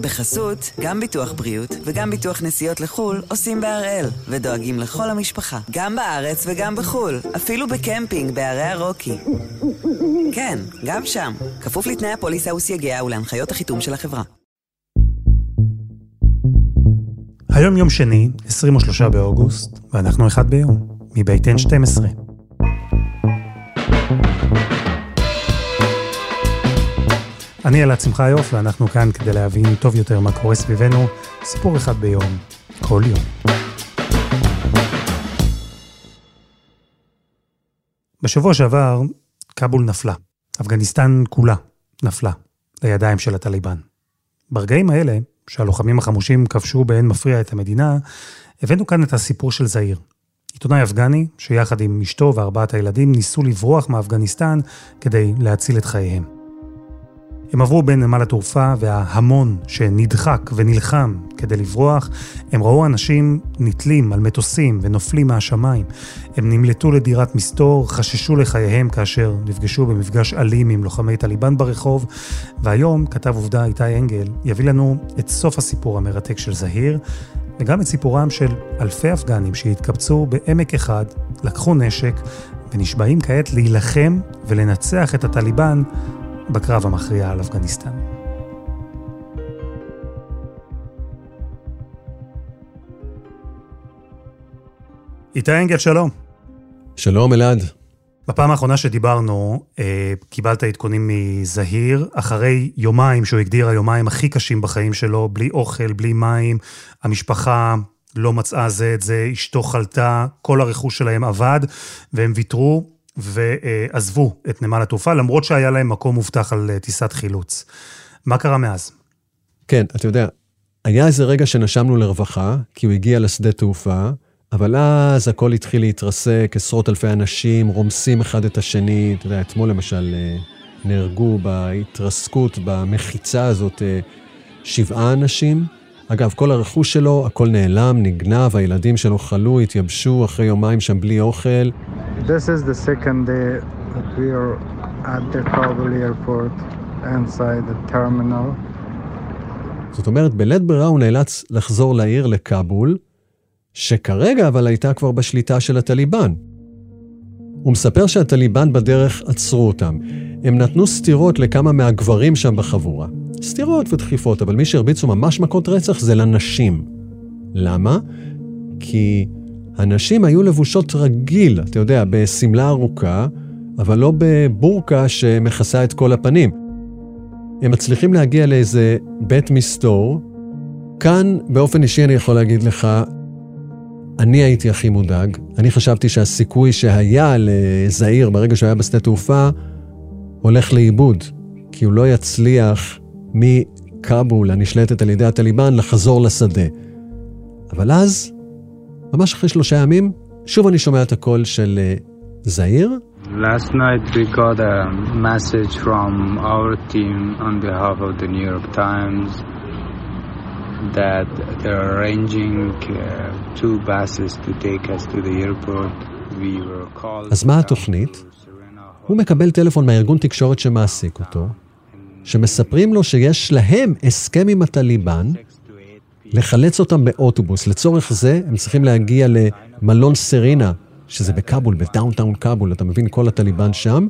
בחסות, גם ביטוח בריאות וגם ביטוח נסיעות לחו"ל עושים בהראל, ודואגים לכל המשפחה, גם בארץ וגם בחו"ל, אפילו בקמפינג בערי הרוקי. כן, גם שם, כפוף לתנאי הפוליסה וסייגיה ולהנחיות החיתום של החברה. היום יום שני, 23 באוגוסט, ואנחנו אחד ביום, מבית N12. אני אלעד שמחיוף, ואנחנו כאן כדי להבין טוב יותר מה קורה סביבנו, סיפור אחד ביום, כל יום. בשבוע שעבר, כאבול נפלה. אפגניסטן כולה נפלה לידיים של הטליבן. ברגעים האלה, שהלוחמים החמושים כבשו באין מפריע את המדינה, הבאנו כאן את הסיפור של זעיר. עיתונאי אפגני, שיחד עם אשתו וארבעת הילדים ניסו לברוח מאפגניסטן כדי להציל את חייהם. הם עברו בין נמל התעופה וההמון שנדחק ונלחם כדי לברוח, הם ראו אנשים נתלים על מטוסים ונופלים מהשמיים. הם נמלטו לדירת מסתור, חששו לחייהם כאשר נפגשו במפגש אלים עם לוחמי טליבן ברחוב, והיום כתב עובדה איתי אנגל יביא לנו את סוף הסיפור המרתק של זהיר, וגם את סיפורם של אלפי אפגנים שהתקבצו בעמק אחד, לקחו נשק ונשבעים כעת להילחם ולנצח את הטליבן בקרב המכריע על אפגניסטן. איתי אנגל, שלום. שלום, אלעד. בפעם האחרונה שדיברנו, אה, קיבלת עדכונים מזהיר, אחרי יומיים שהוא הגדיר היומיים הכי קשים בחיים שלו, בלי אוכל, בלי מים, המשפחה לא מצאה זה את זה, אשתו חלתה, כל הרכוש שלהם אבד, והם ויתרו ועזבו את נמל התעופה, למרות שהיה להם מקום מובטח על אה, טיסת חילוץ. מה קרה מאז? כן, אתה יודע, היה איזה רגע שנשמנו לרווחה, כי הוא הגיע לשדה תעופה, אבל אז הכל התחיל להתרסק, עשרות אלפי אנשים רומסים אחד את השני. אתה יודע, אתמול למשל אה, נהרגו בהתרסקות, במחיצה הזאת, אה, שבעה אנשים. אגב, כל הרכוש שלו, הכל נעלם, נגנב, הילדים שלו חלו, התייבשו אחרי יומיים שם בלי אוכל. This is the second day that we are at the Kabul airport inside the terminal. זאת אומרת, בלית ברירה הוא נאלץ לחזור לעיר, לכאבול, שכרגע אבל הייתה כבר בשליטה של הטליבן. הוא מספר שהטליבן בדרך עצרו אותם. הם נתנו סטירות לכמה מהגברים שם בחבורה. סטירות ודחיפות, אבל מי שהרביצו ממש מכות רצח זה לנשים. למה? כי הנשים היו לבושות רגיל, אתה יודע, בשמלה ארוכה, אבל לא בבורקה שמכסה את כל הפנים. הם מצליחים להגיע לאיזה בית מסתור. כאן, באופן אישי אני יכול להגיד לך, אני הייתי הכי מודאג. אני חשבתי שהסיכוי שהיה לזעיר ברגע שהוא היה בשדה תעופה, הולך לאיבוד, כי הוא לא יצליח מכאבול, הנשלטת על ידי הטליבן, לחזור לשדה. אבל אז, ממש אחרי שלושה ימים, שוב אני שומע את הקול של uh, זעיר. Last night we got a message from our team on behalf of the New York Times that they're arranging uh, two buses to take us to the airport. We were called... אז מה התוכנית? הוא מקבל טלפון מהארגון תקשורת שמעסיק אותו, שמספרים לו שיש להם הסכם עם הטליבן לחלץ אותם באוטובוס. לצורך זה הם צריכים להגיע למלון סרינה, שזה בכאבול, ב downtown כאבול, אתה מבין, כל הטליבן שם.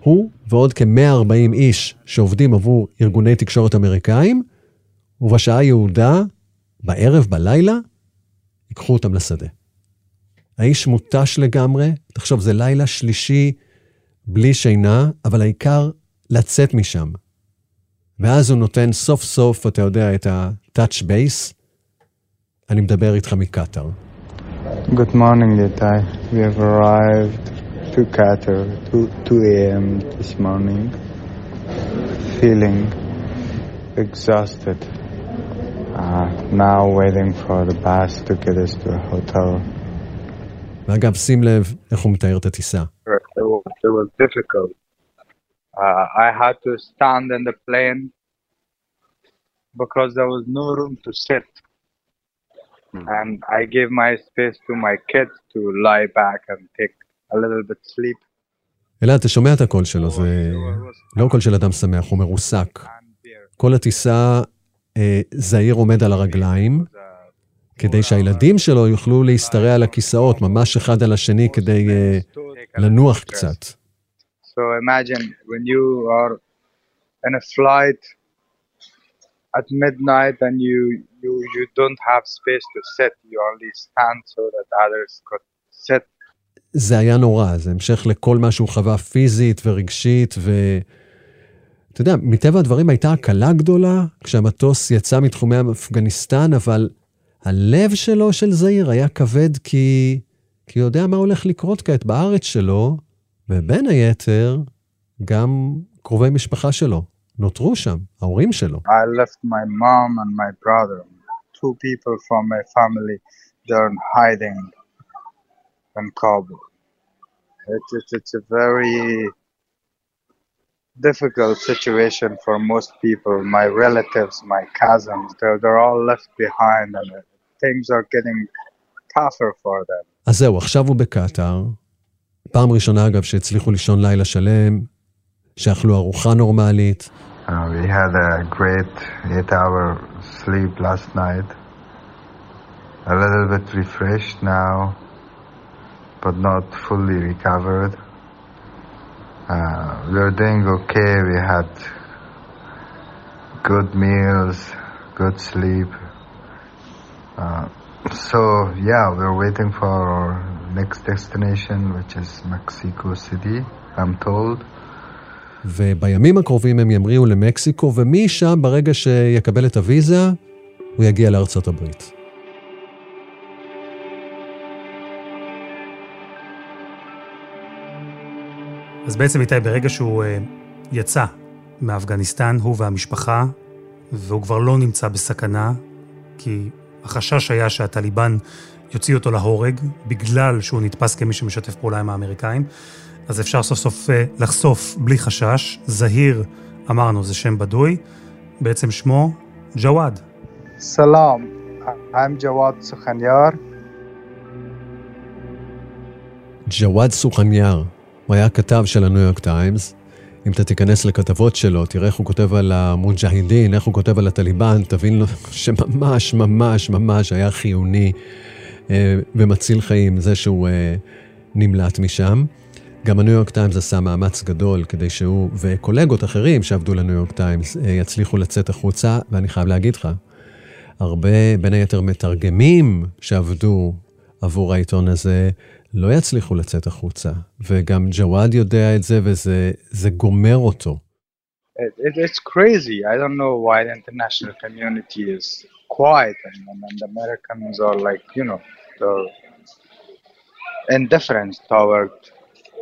הוא ועוד כ-140 איש שעובדים עבור ארגוני תקשורת אמריקאים, ובשעה היעודה, בערב, בלילה, ייקחו אותם לשדה. האיש מותש לגמרי, תחשוב, זה לילה שלישי בלי שינה, אבל העיקר לצאת משם. ואז הוא נותן סוף סוף, אתה יודע, את ה-touch base. אני מדבר איתך מקטאר. Good morning, Itai. We have arrived to Qatar 2, 2 a.m. this morning. Feeling exhausted. Uh, now waiting for the bus to get us to a hotel. ואגב, שים לב איך הוא מתאר את הטיסה. It was, it was difficult. Uh, I had to stand in the plane because there was no room to sit. And I gave my space to my kids to lie back and take a little bit sleep. אלעד, אתה שומע את הקול שלו, זה לא קול של אדם שמח, הוא מרוסק. כל הטיסה אה, זעיר עומד על הרגליים, כדי שהילדים שלו יוכלו להשתרע על הכיסאות, ממש אחד על השני, כדי אה, לנוח קצת. So imagine when you are in a flight at midnight and you, you, you don't have space to sit, you only stand so that others could sit. זה היה נורא, זה המשך לכל מה שהוא חווה פיזית ורגשית, ו... אתה יודע, מטבע הדברים הייתה הקלה גדולה כשהמטוס יצא מתחומי אפגניסטן, אבל הלב שלו, של זעיר, היה כבד כי... כי הוא יודע מה הולך לקרות כעת בארץ שלו, ובין היתר, גם קרובי משפחה שלו נותרו שם, ההורים שלו. I left my mom and my brother, two people from my family, they're hiding in Kabul. It's, it's, it's a very difficult situation for most people. My relatives, my cousins, they're, they're all left behind and things are getting tougher for them. אז זהו, עכשיו הוא בקטאר. פעם ראשונה, אגב, שהצליחו לישון לילה שלם, שאכלו ארוחה נורמלית. Uh, we had a great eight hour sleep last night. A little bit refreshed now, but not fully recovered. Uh, we are doing okay. We had good meals, good sleep. Uh, so, yeah, we're waiting for our next destination, which is Mexico City, I'm told. ובימים הקרובים הם ימריאו למקסיקו, ומשם, ברגע שיקבל את הוויזה, הוא יגיע לארצות הברית. אז בעצם איתי, ברגע שהוא uh, יצא מאפגניסטן, הוא והמשפחה, והוא כבר לא נמצא בסכנה, כי החשש היה שהטליבן יוציא אותו להורג, בגלל שהוא נתפס כמי שמשתף פעולה עם האמריקאים, אז אפשר סוף סוף uh, לחשוף בלי חשש. זהיר, אמרנו, זה שם בדוי, בעצם שמו ג'וואד. Salam, I'm Jawad Sukhanyar. ג'וואד סוכניאר, הוא היה כתב של הניו יורק טיימס. אם אתה תיכנס לכתבות שלו, תראה איך הוא כותב על המוג'הידין, איך הוא כותב על הטליבן, תבין לו שממש ממש ממש היה חיוני אה, ומציל חיים, זה שהוא אה, נמלט משם. גם הניו יורק טיימס עשה מאמץ גדול כדי שהוא וקולגות אחרים שעבדו לניו יורק טיימס אה, יצליחו לצאת החוצה, ואני חייב להגיד לך, הרבה, בין היתר מתרגמים שעבדו עבור העיתון הזה, לא יצליחו לצאת החוצה. וגם ג'וואד יודע את זה, וזה גומר אותו. It, it, it's crazy. I don't know why the international community is quiet and, and, and the Americans are like, you know, they're indifferent toward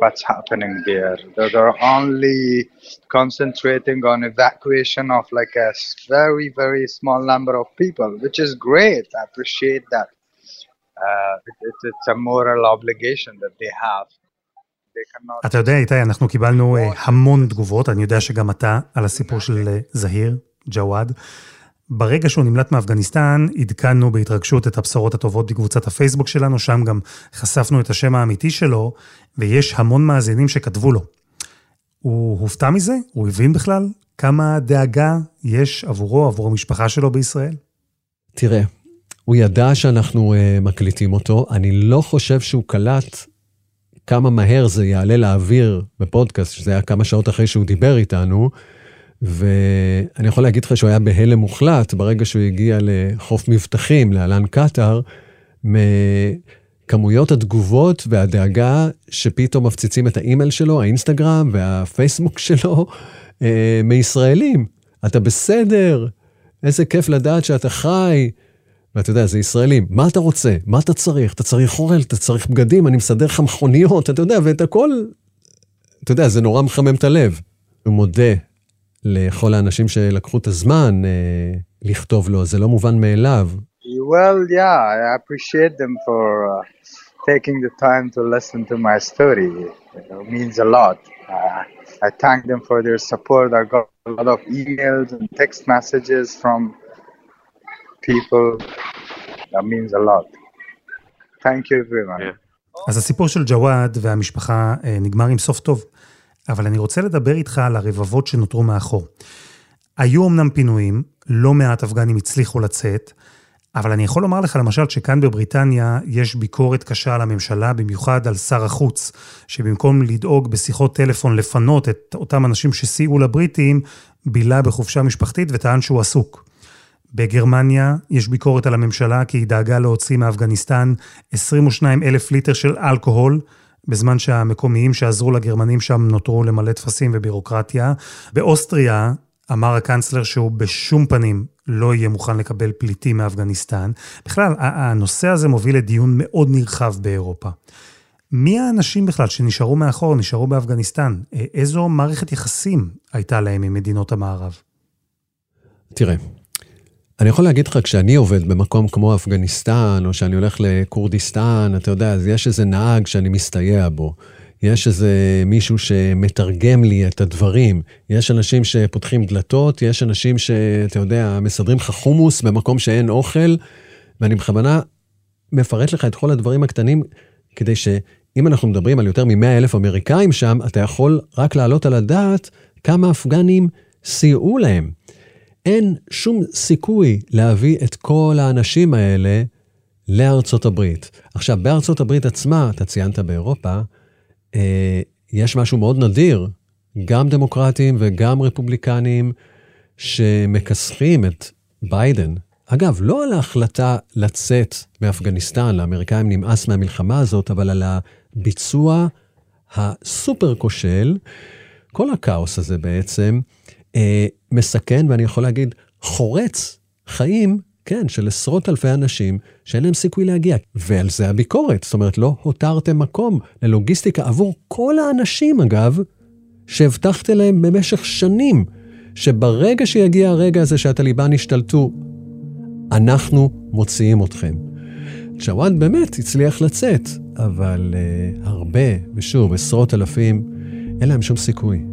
what's happening there. They're, they're only concentrating on evacuation of like a s- very, very small number of people, which is great. I appreciate that. Uh, it, it, it's a moral obligation that they have. They. אתה יודע, איתי, אנחנו קיבלנו אה, המון תגובות, אני יודע שגם אתה, על הסיפור של אה, זהיר, ג'וואד. ברגע שהוא נמלט מאפגניסטן, עדכנו בהתרגשות את הבשורות הטובות בקבוצת הפייסבוק שלנו, שם גם חשפנו את השם האמיתי שלו, ויש המון מאזינים שכתבו לו. הוא הופתע מזה? הוא הבין בכלל כמה דאגה יש עבורו, עבור המשפחה שלו בישראל? תראה, הוא ידע שאנחנו uh, מקליטים אותו, אני לא חושב שהוא קלט כמה מהר זה יעלה לאוויר בפודקאסט, שזה היה כמה שעות אחרי שהוא דיבר איתנו, ואני יכול להגיד לך שהוא היה בהלם מוחלט ברגע שהוא הגיע לחוף מבטחים, להלן קטאר, מכמויות התגובות והדאגה שפתאום מפציצים את האימייל שלו, האינסטגרם והפייסבוק שלו, אה, מישראלים. אתה בסדר? איזה כיף לדעת שאתה חי. ואתה יודע, זה ישראלים, מה אתה רוצה? מה אתה צריך? אתה צריך אוכל, אתה צריך בגדים, אני מסדר לך מכוניות, אתה יודע, ואת הכל... אתה יודע, זה נורא מחמם את הלב. הוא מודה לכל האנשים שלקחו את הזמן אה, לכתוב לו, זה לא מובן מאליו. Well, yeah, I appreciate them for uh, taking the time to listen to my story. It means a lot. Uh, I thank them for their support. I got a lot of emails and text messages from people. That means a lot. Thank you, everyone. אז הסיפור של ג'וואד והמשפחה אה, נגמר עם סוף טוב, אבל אני רוצה לדבר איתך על הרבבות שנותרו מאחור. היו אמנם פינויים, לא מעט אפגנים הצליחו לצאת, אבל אני יכול לומר לך למשל שכאן בבריטניה יש ביקורת קשה על הממשלה, במיוחד על שר החוץ, שבמקום לדאוג בשיחות טלפון לפנות את אותם אנשים שסייעו לבריטים, בילה בחופשה משפחתית וטען שהוא עסוק. בגרמניה יש ביקורת על הממשלה כי היא דאגה להוציא מאפגניסטן 22 אלף ליטר של אלכוהול, בזמן שהמקומיים שעזרו לגרמנים שם נותרו למלא טפסים ובירוקרטיה. באוסטריה אמר הקנצלר שהוא בשום פנים לא יהיה מוכן לקבל פליטים מאפגניסטן. בכלל, הנושא הזה מוביל לדיון מאוד נרחב באירופה. מי האנשים בכלל שנשארו מאחור, נשארו באפגניסטן? איזו מערכת יחסים הייתה להם עם מדינות המערב? תראה, אני יכול להגיד לך, כשאני עובד במקום כמו אפגניסטן, או שאני הולך לכורדיסטן, אתה יודע, אז יש איזה נהג שאני מסתייע בו. יש איזה מישהו שמתרגם לי את הדברים. יש אנשים שפותחים דלתות, יש אנשים שאתה יודע, מסדרים לך חומוס במקום שאין אוכל, ואני בכוונה מפרט לך את כל הדברים הקטנים, כדי שאם אנחנו מדברים על יותר מ-100 אלף אמריקאים שם, אתה יכול רק להעלות על הדעת כמה אפגנים סייעו להם. אין שום סיכוי להביא את כל האנשים האלה לארצות הברית. עכשיו, בארצות הברית עצמה, אתה ציינת באירופה, אה, יש משהו מאוד נדיר, גם דמוקרטים וגם רפובליקנים, שמכסחים את ביידן. אגב, לא על ההחלטה לצאת מאפגניסטן, לאמריקאים נמאס מהמלחמה הזאת, אבל על הביצוע הסופר כושל, כל הכאוס הזה בעצם, אה, מסכן, ואני יכול להגיד, חורץ חיים כן, של עשרות אלפי אנשים שאין להם סיכוי להגיע. ועל זה הביקורת. זאת אומרת, לא הותרתם מקום ללוגיסטיקה עבור כל האנשים, אגב, שהבטחתם להם במשך שנים, שברגע שיגיע הרגע הזה שהטליבן ישתלטו, אנחנו מוציאים אתכם. ג'וואד באמת הצליח לצאת, אבל uh, הרבה, ושוב, עשרות אלפים, אין להם שום סיכוי.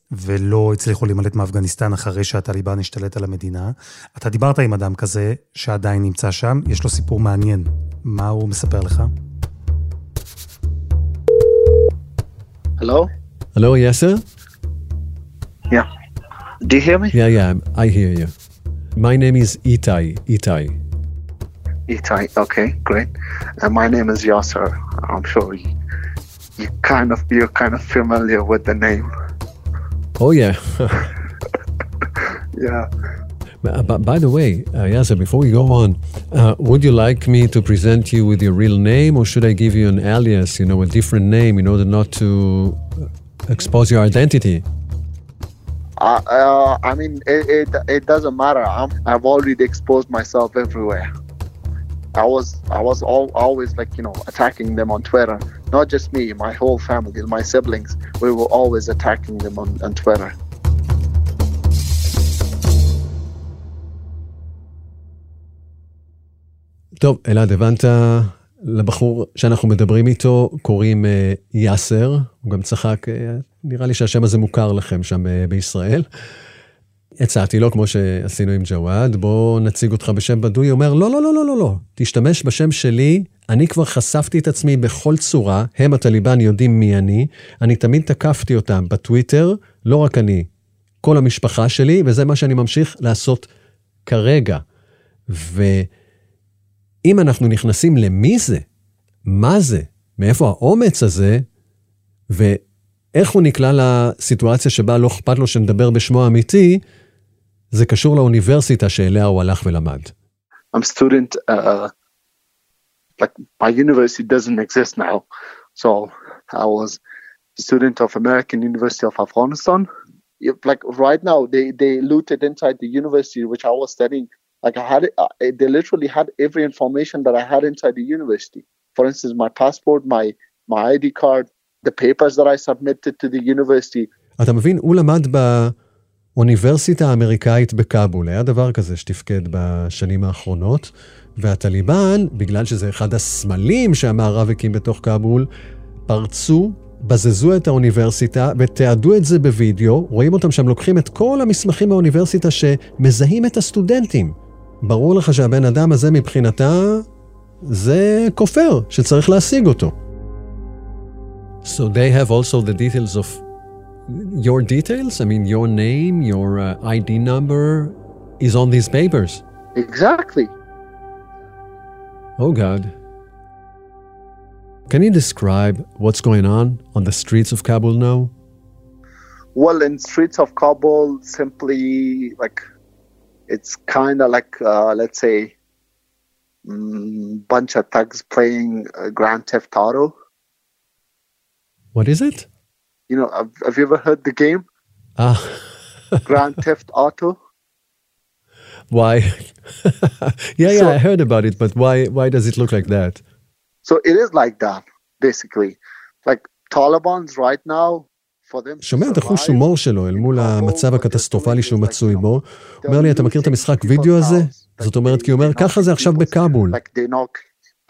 ולא הצליחו להימלט מאפגניסטן אחרי שהטליבן השתלט על המדינה. אתה דיברת עם אדם כזה שעדיין נמצא שם, יש לו סיפור מעניין. מה הוא מספר לך? Hello? Hello, Yasser? Yeah. Do you hear me? Yeah, yeah, I hear you. My name is Itai. Itai. Itai. Okay, great. And my name is Yasser. I'm sure you, you kind of you're kind of familiar with the name. Oh yeah. Yeah. But, but by the way, uh, Yasser, before we go on, uh, would you like me to present you with your real name, or should I give you an alias, you know, a different name, in order not to expose your identity? Uh, uh, I mean, it, it it doesn't matter. I'm I've already exposed myself everywhere. I was I was all, always like you know attacking them on Twitter. Not just me, my whole family, my siblings. We were always attacking them on, on Twitter. טוב, אלעד, הבנת? לבחור שאנחנו מדברים איתו קוראים אה, יאסר, הוא גם צחק, אה, נראה לי שהשם הזה מוכר לכם שם אה, בישראל. הצעתי לו, כמו שעשינו עם ג'וואד, בוא נציג אותך בשם בדוי. הוא אומר, לא, לא, לא, לא, לא, לא, תשתמש בשם שלי, אני כבר חשפתי את עצמי בכל צורה, הם הטליבן יודעים מי אני, אני תמיד תקפתי אותם בטוויטר, לא רק אני, כל המשפחה שלי, וזה מה שאני ממשיך לעשות כרגע. ואם אנחנו נכנסים למי זה, מה זה, מאיפה האומץ הזה, ואיך הוא נקלע לסיטואציה שבה לא אכפת לו שנדבר בשמו האמיתי, זה קשור לאוניברסיטה שאליה הוא הלך ולמד. I'm student. Uh, like my university doesn't exist now, so I was a student of American University of Afghanistan. If, like right now, they they looted inside the university which I was studying. Like I had, it, uh, they literally had every information that I had inside the university. For instance, my passport, my my ID card, the papers that I submitted to the university. אתה מבין, הוא למד באוניברסיטה האמריקאית בכאבול, היה דבר כזה שתפקד בשנים האחרונות, והטליבן, בגלל שזה אחד הסמלים שהמערב הקים בתוך כאבול, פרצו, בזזו את האוניברסיטה ותיעדו את זה בווידאו, רואים אותם שם לוקחים את כל המסמכים מהאוניברסיטה שמזהים את הסטודנטים. ברור לך שהבן אדם הזה מבחינתה זה כופר שצריך להשיג אותו. So they have also the details of your details? I mean, your name, your uh, ID number is on these papers. Exactly. Oh, God. Can you describe what's going on on the streets of Kabul now? Well, in streets of Kabul, simply like it's kind of like uh, let's say mm, bunch of thugs playing uh, Grand Theft Auto. What is it? You know, have, have you ever heard the game Ah, Grand Theft Auto? why? yeah, yeah, So- I heard about it, but why? Why does it look like that? So it is like that, basically. Like Taliban's right now, for them. to שומע את החוש survive, הומור שלו אל מול in Kabul, המצב what they're הקטסטרופלי doing שהוא is like, מצוי you know, בו. they're אומר לי, אתה מכיר את looting המשחק people's וידאו הזה? house. זאת Like, אומרת, they- כי הוא אומר, they knock ככה זה עכשיו people's- בכאבול. Like they knock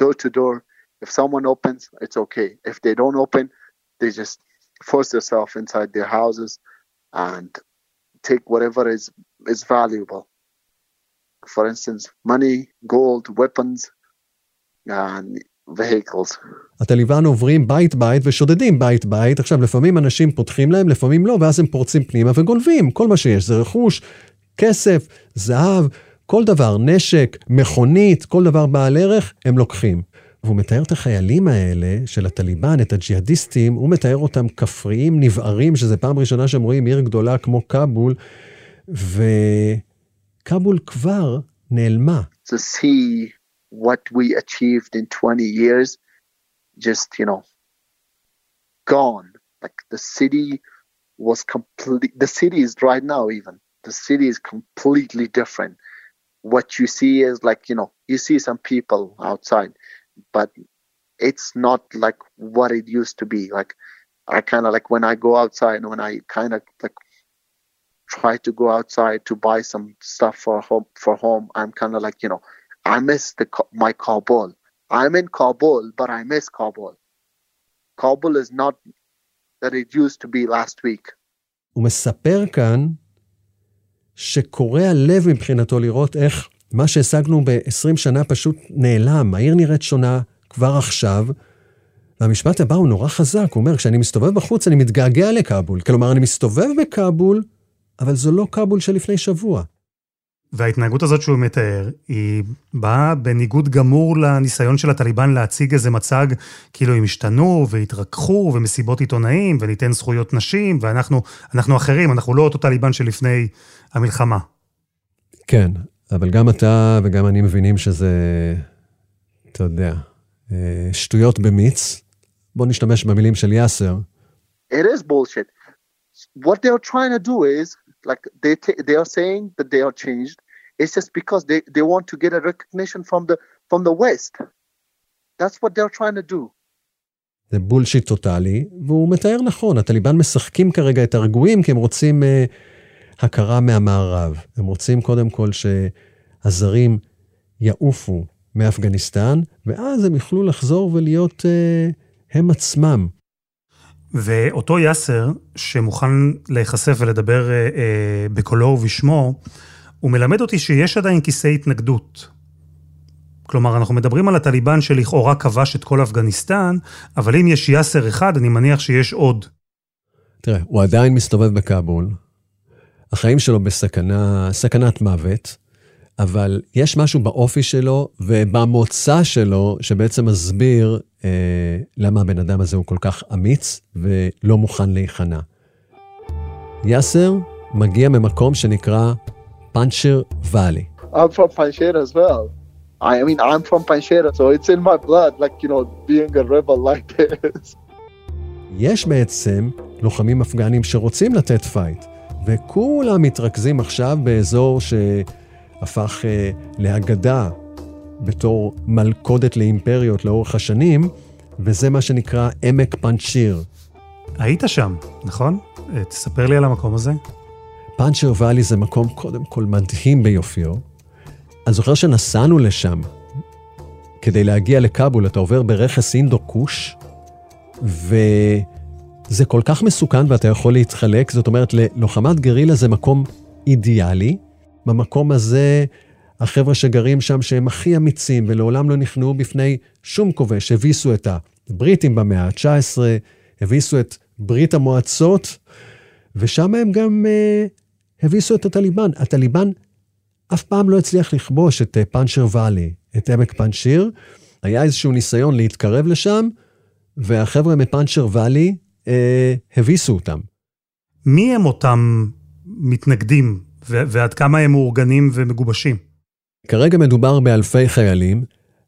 door to door. If someone opens, it's okay. If they don't open, they just force themselves inside their houses and take whatever is is valuable. For instance, money, gold, weapons, and vehicles. הטליבן עוברים בית-בית ושודדים בית-בית. עכשיו, לפעמים אנשים פותחים להם, לפעמים לא, ואז הם פורצים פנימה וגונבים. כל מה שיש זה רכוש, כסף, זהב, כל דבר, נשק, מכונית, כל דבר בעל ערך, הם לוקחים. והוא מתאר את החיילים האלה של הטליבן, את הג'יהאדיסטים, הוא מתאר אותם כפריים נבערים, שזה פעם ראשונה שהם רואים עיר גדולה כמו כאבול, וכאבול כבר נעלמה. To see what we achieved in 20 years, just, you know, gone. Like the city was complete. The city is right now, even. The city is completely different. What you see is like, you know, you see some people outside, but it's not like what it used to be. Like, I kind of like when I go outside, when I kind of like try to go outside to buy some stuff for home, for home, I'm kind of like, you know, I miss the Ka- my Kabul. I'm in Kabul, but I miss Kabul. Kabul is not that it used to be last week. הוא מספר כאן שקורע לב מבחינתו לראות איך מה שהשגנו ב-20 שנה פשוט נעלם. העיר נראית שונה כבר עכשיו. והמשפט הבא הוא נורא חזק, הוא אומר, כשאני מסתובב בחוץ אני מתגעגע לכאבול. כלומר, אני מסתובב בכאבול, אבל זו לא כאבול של לפני שבוע. וההתנהגות הזאת שהוא מתאר, היא באה בניגוד גמור לניסיון של הטליבן להציג איזה מצג כאילו הם השתנו והתרככו ומסיבות עיתונאים וניתן זכויות נשים ואנחנו אנחנו אחרים, אנחנו לא אותו טליבן שלפני המלחמה. כן, אבל גם אתה וגם אני מבינים שזה, אתה יודע, אה, שטויות במיץ. בוא נשתמש במילים של יאסר. It is bullshit. What they're trying to do is like they they are saying that they are changed. It's just because they, they want to get a recognition from the from the West. That's what they're trying to do. זה בולשיט טוטאלי, והוא מתאר נכון, הטליבן משחקים כרגע את הרגועים כי הם רוצים אה, הכרה מהמערב. הם רוצים קודם כל שהזרים יעופו מאפגניסטן, ואז הם יוכלו לחזור ולהיות אה, הם עצמם. ואותו יאסר, שמוכן להיחשף ולדבר אה, אה, בקולו ובשמו, הוא מלמד אותי שיש עדיין כיסי התנגדות. כלומר, אנחנו מדברים על הטליבן שלכאורה כבש את כל אפגניסטן, אבל אם יש יאסר אחד, אני מניח שיש עוד. תראה, הוא עדיין מסתובב בכאבול, החיים שלו בסכנה, סכנת מוות, אבל יש משהו באופי שלו ובמוצא שלו שבעצם מסביר אה, למה הבן אדם הזה הוא כל כך אמיץ ולא מוכן להיכנע. יאסר מגיע ממקום שנקרא פאנצ'ר ואלי. I'm from Panjshir as well. I mean, I'm from Panjshir, so it's in my blood, like you know, being a rebel like this. יש בעצם לוחמים אפגנים שרוצים לתת fight, וכולם מתרכזים עכשיו באזור שהפך אה, לאגדה בתור מלכודת לאימפריות לאורך השנים, וזה מה שנקרא עמק פנג'שיר. היית שם, נכון? אה, תספר לי על המקום הזה. Panjshir Valley זה מקום קודם כל מדהים ביופיו. אני זוכר שנסענו לשם כדי להגיע לכאבול, אתה עובר ברכס אינדו כוש, וזה כל כך מסוכן ואתה יכול להתחלק, זאת אומרת, ללוחמת גרילה זה מקום אידיאלי. במקום הזה, החבר'ה שגרים שם, שהם הכי אמיצים ולעולם לא נכנעו בפני שום כובש, הביסו את הבריטים במאה ה-19, הביסו את ברית המועצות, ושם הם גם uh, הביסו את הטליבן. הטליבן אף פעם לא הצליח לכבוש את uh, פאנצ'ר ואלי, את עמק פאנצ'יר. היה איזשהו ניסיון להתקרב לשם, והחבר'ה מפאנצ'ר ואלי uh, הביסו אותם. מי הם אותם מתנגדים, ועד כמה הם מאורגנים ומגובשים? כרגע מדובר באלפי חיילים.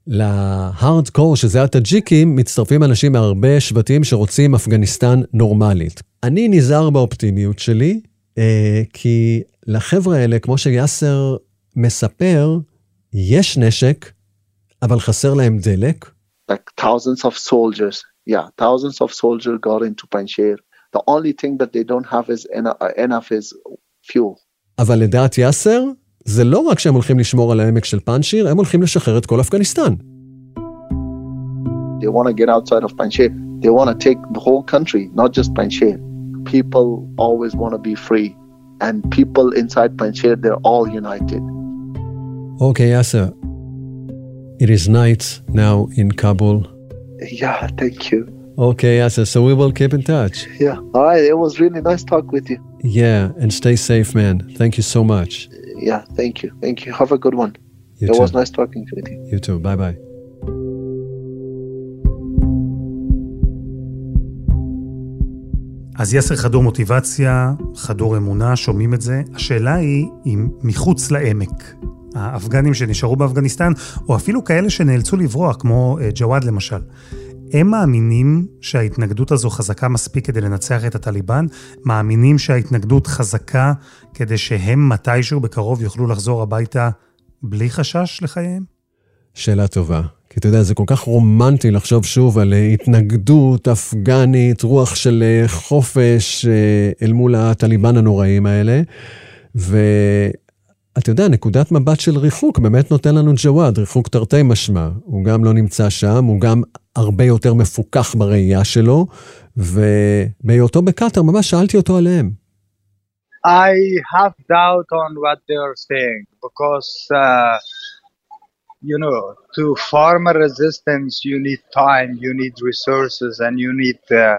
להארדקור, שזה הטאג'יקים, מצטרפים אנשים מהרבה שבטים שרוצים אפגניסטן נורמלית. אני נזהר באופטימיות שלי, אה, כי לחבר'ה האלה, כמו שיאסר מספר, יש נשק, אבל חסר להם דלק. Like thousands of soldiers, yeah, thousands of soldiers got into Panjshir. The only thing that they don't have is enough is fuel. אבל לדעת יאסר, זה לא רק שהם הולכים לשמור על העמק של פאנשיר, הם הולכים לשחרר את כל אפגניסטן. They want to get outside of Panjshir. They want to take the whole country, not just Panjshir. People always want to be free. And people inside Panjshir, they're all united. Okay, Yasser. It is night now in Kabul. Yeah, thank you. Okay, Yasser. So we will keep in touch. Yeah. All right. It was really nice talk with you. Yeah, and stay safe, man. Thank you so much. yeah, thank you. Thank you. Have a good one. You it too. was nice talking with you. You too. Bye bye. אז יאסר חדור מוטיבציה, חדור אמונה, שומעים את זה. השאלה היא אם מחוץ לעמק, האפגנים שנשארו באפגניסטן, או אפילו כאלה שנאלצו לברוח, כמו אה, ג'וואד למשל, הם מאמינים שההתנגדות הזו חזקה מספיק כדי לנצח את הטליבן? מאמינים שההתנגדות חזקה כדי שהם מתישהו בקרוב יוכלו לחזור הביתה בלי חשש לחייהם? שאלה טובה. כי אתה יודע, זה כל כך רומנטי לחשוב שוב על אה, התנגדות אפגנית, רוח של אה, חופש אל מול הטליבן הנוראים האלה. ואתה יודע, נקודת מבט של ריחוק באמת נותן לנו ג'וואד, ריחוק תרתי משמע. הוא גם לא נמצא שם, הוא גם הרבה יותר מפוכח בראייה שלו, ובהיותו בקטאר ממש שאלתי אותו עליהם. I have doubt on what they are saying because uh, you know to form a resistance you need time you need resources and you need uh,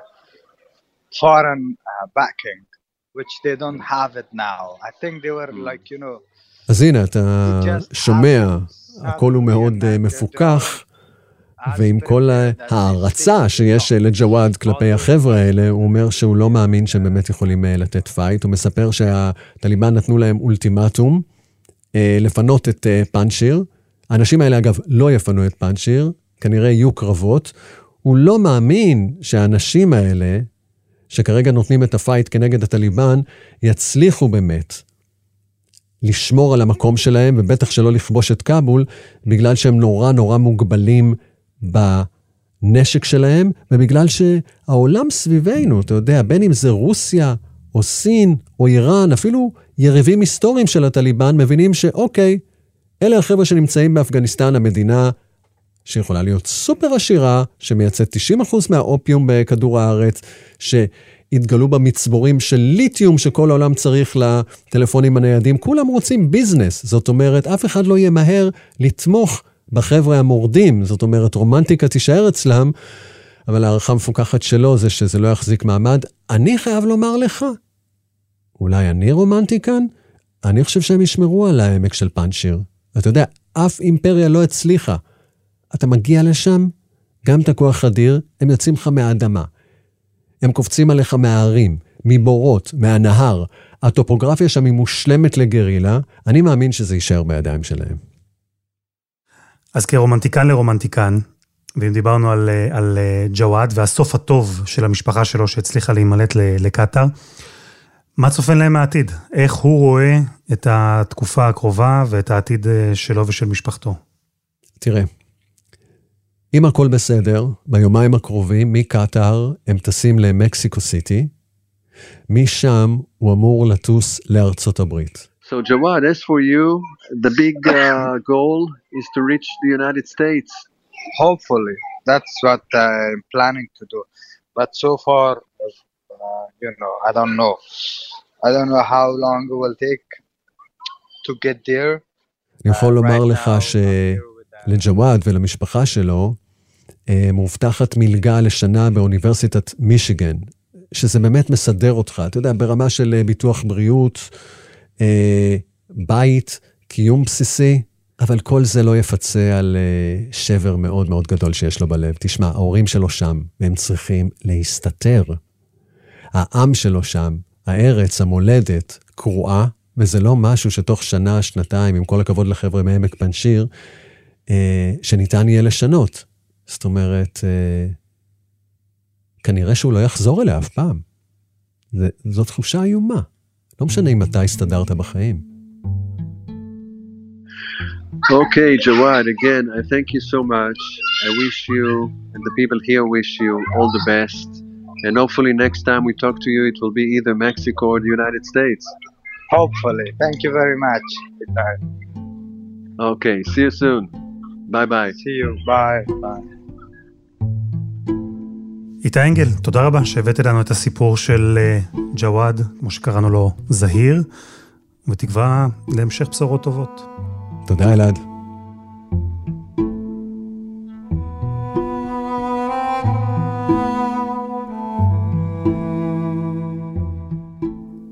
foreign uh, backing which they don't have it now i think they were like you know אז הנה, אתה שומע, הכל הוא מאוד מפוכח. ועם כל ההערצה שיש לג'וואד כלפי החבר'ה האלה, הוא אומר שהוא לא מאמין שהם באמת יכולים לתת fight. הוא מספר שהטליבן נתנו להם אולטימטום לפנות את פאנשיר. האנשים האלה, אגב, לא יפנו את פאנשיר, כנראה יהיו קרבות. הוא לא מאמין שהאנשים האלה, שכרגע נותנים את הפייט כנגד הטליבן, יצליחו באמת לשמור על המקום שלהם, ובטח שלא לכבוש את כבול, בגלל שהם נורא נורא מוגבלים בנשק שלהם, ובגלל שהעולם סביבנו, אתה יודע, בין אם זה רוסיה, או סין, או איראן, אפילו יריבים היסטוריים של הטליבן, מבינים שאוקיי, אלה החבר'ה שנמצאים באפגניסטן, המדינה שיכולה להיות סופר עשירה, שמייצאת 90% מהאופיום בכדור הארץ, שהתגלו בה מצבורים של ליתיום שכל העולם צריך לטלפונים הניידים. כולם רוצים ביזנס, זאת אומרת, אף אחד לא ימהר לתמוך בחבר'ה המורדים, זאת אומרת, רומנטיקה תישאר אצלם, אבל הערכה המפוקחת שלו זה שזה לא יחזיק מעמד. אני חייב לומר לך, אולי אני רומנטי כאן? אני חושב שהם ישמרו על העמק של פאנצ'יר. אתה יודע, אף אימפריה לא הצליחה. אתה מגיע לשם, גם את הכוח אדיר, הם יוצאים לך מהאדמה. הם קופצים עליך מההרים, מבורות, מהנהר. הטופוגרפיה שם היא מושלמת לגרילה, אני מאמין שזה יישאר בידיים שלהם. אז כרומנטיקן לרומנטיקן, ואם דיברנו על, על ג'וואד והסוף הטוב של המשפחה שלו שהצליחה להימלט לקטאר, מה צופן להם העתיד? איך הוא רואה את התקופה הקרובה ואת העתיד שלו ושל משפחתו? תראה, אם הכל בסדר, ביומיים הקרובים, מקטאר הם טסים למקסיקו סיטי, משם הוא אמור לטוס לארצות הברית. So Jawad, as for you, the big uh, goal is to reach the United States. Hopefully, that's what I'm planning to do. But so far, uh, you know, I don't know. I don't know how long it will take to get there. אני יכול Uh, לומר לך uh, שלג'וואד ולמשפחה שלו אה, מובטחת מלגה לשנה באוניברסיטת מישיגן, שזה באמת מסדר אותך, אתה יודע, ברמה של אה, ביטוח בריאות, אה, בית, קיום בסיסי, אבל כל זה לא יפצה על אה, שבר מאוד מאוד גדול שיש לו בלב. תשמע, ההורים שלו שם, והם צריכים להסתתר. העם שלו שם, הארץ, המולדת, קרועה, וזה לא משהו שתוך שנה, שנתיים, עם כל הכבוד לחבר'ה מעמק פנשיר, אה, שניתן יהיה לשנות. זאת אומרת, אה, כנראה שהוא לא יחזור אליה אף פעם. זה, זו תחושה איומה. לא משנה אם אתה הסתדרת בחיים. Okay, Jawad, again, I thank you so much. I wish you and the people here wish you all the best. And hopefully next time we talk to you, it will be either Mexico or the United States. Hopefully. Thank you very much. Okay, see you soon. Bye bye. See you. Bye. Bye. איתי אנגל, תודה רבה שהבאת לנו את הסיפור של אה, ג'וואד, כמו שקראנו לו, זהיר, ותקווה להמשך בשורות טובות. תודה, אלעד.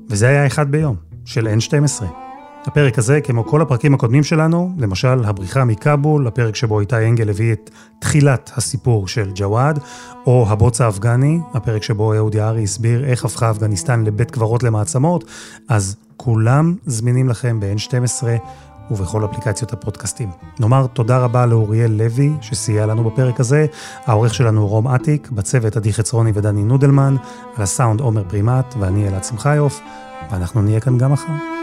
וזה היה אחד ביום, של N12. הפרק הזה, כמו כל הפרקים הקודמים שלנו, למשל הבריחה מכאבול, הפרק שבו איתי אנגל הביא את תחילת הסיפור של ג'וואד, או הבוץ האפגני, הפרק שבו אהוד יערי הסביר איך הפכה אפגניסטן לבית קברות למעצמות, אז כולם זמינים לכם ב-N12 ובכל אפליקציות הפודקאסטים. נאמר תודה רבה לאוריאל לוי, שסייע לנו בפרק הזה, העורך שלנו רום אטיק, בצוות עדי חצרוני ודני נודלמן, על הסאונד עומר פרימט ואני אלעד שמחיוף, ואנחנו נהיה כאן גם מחר.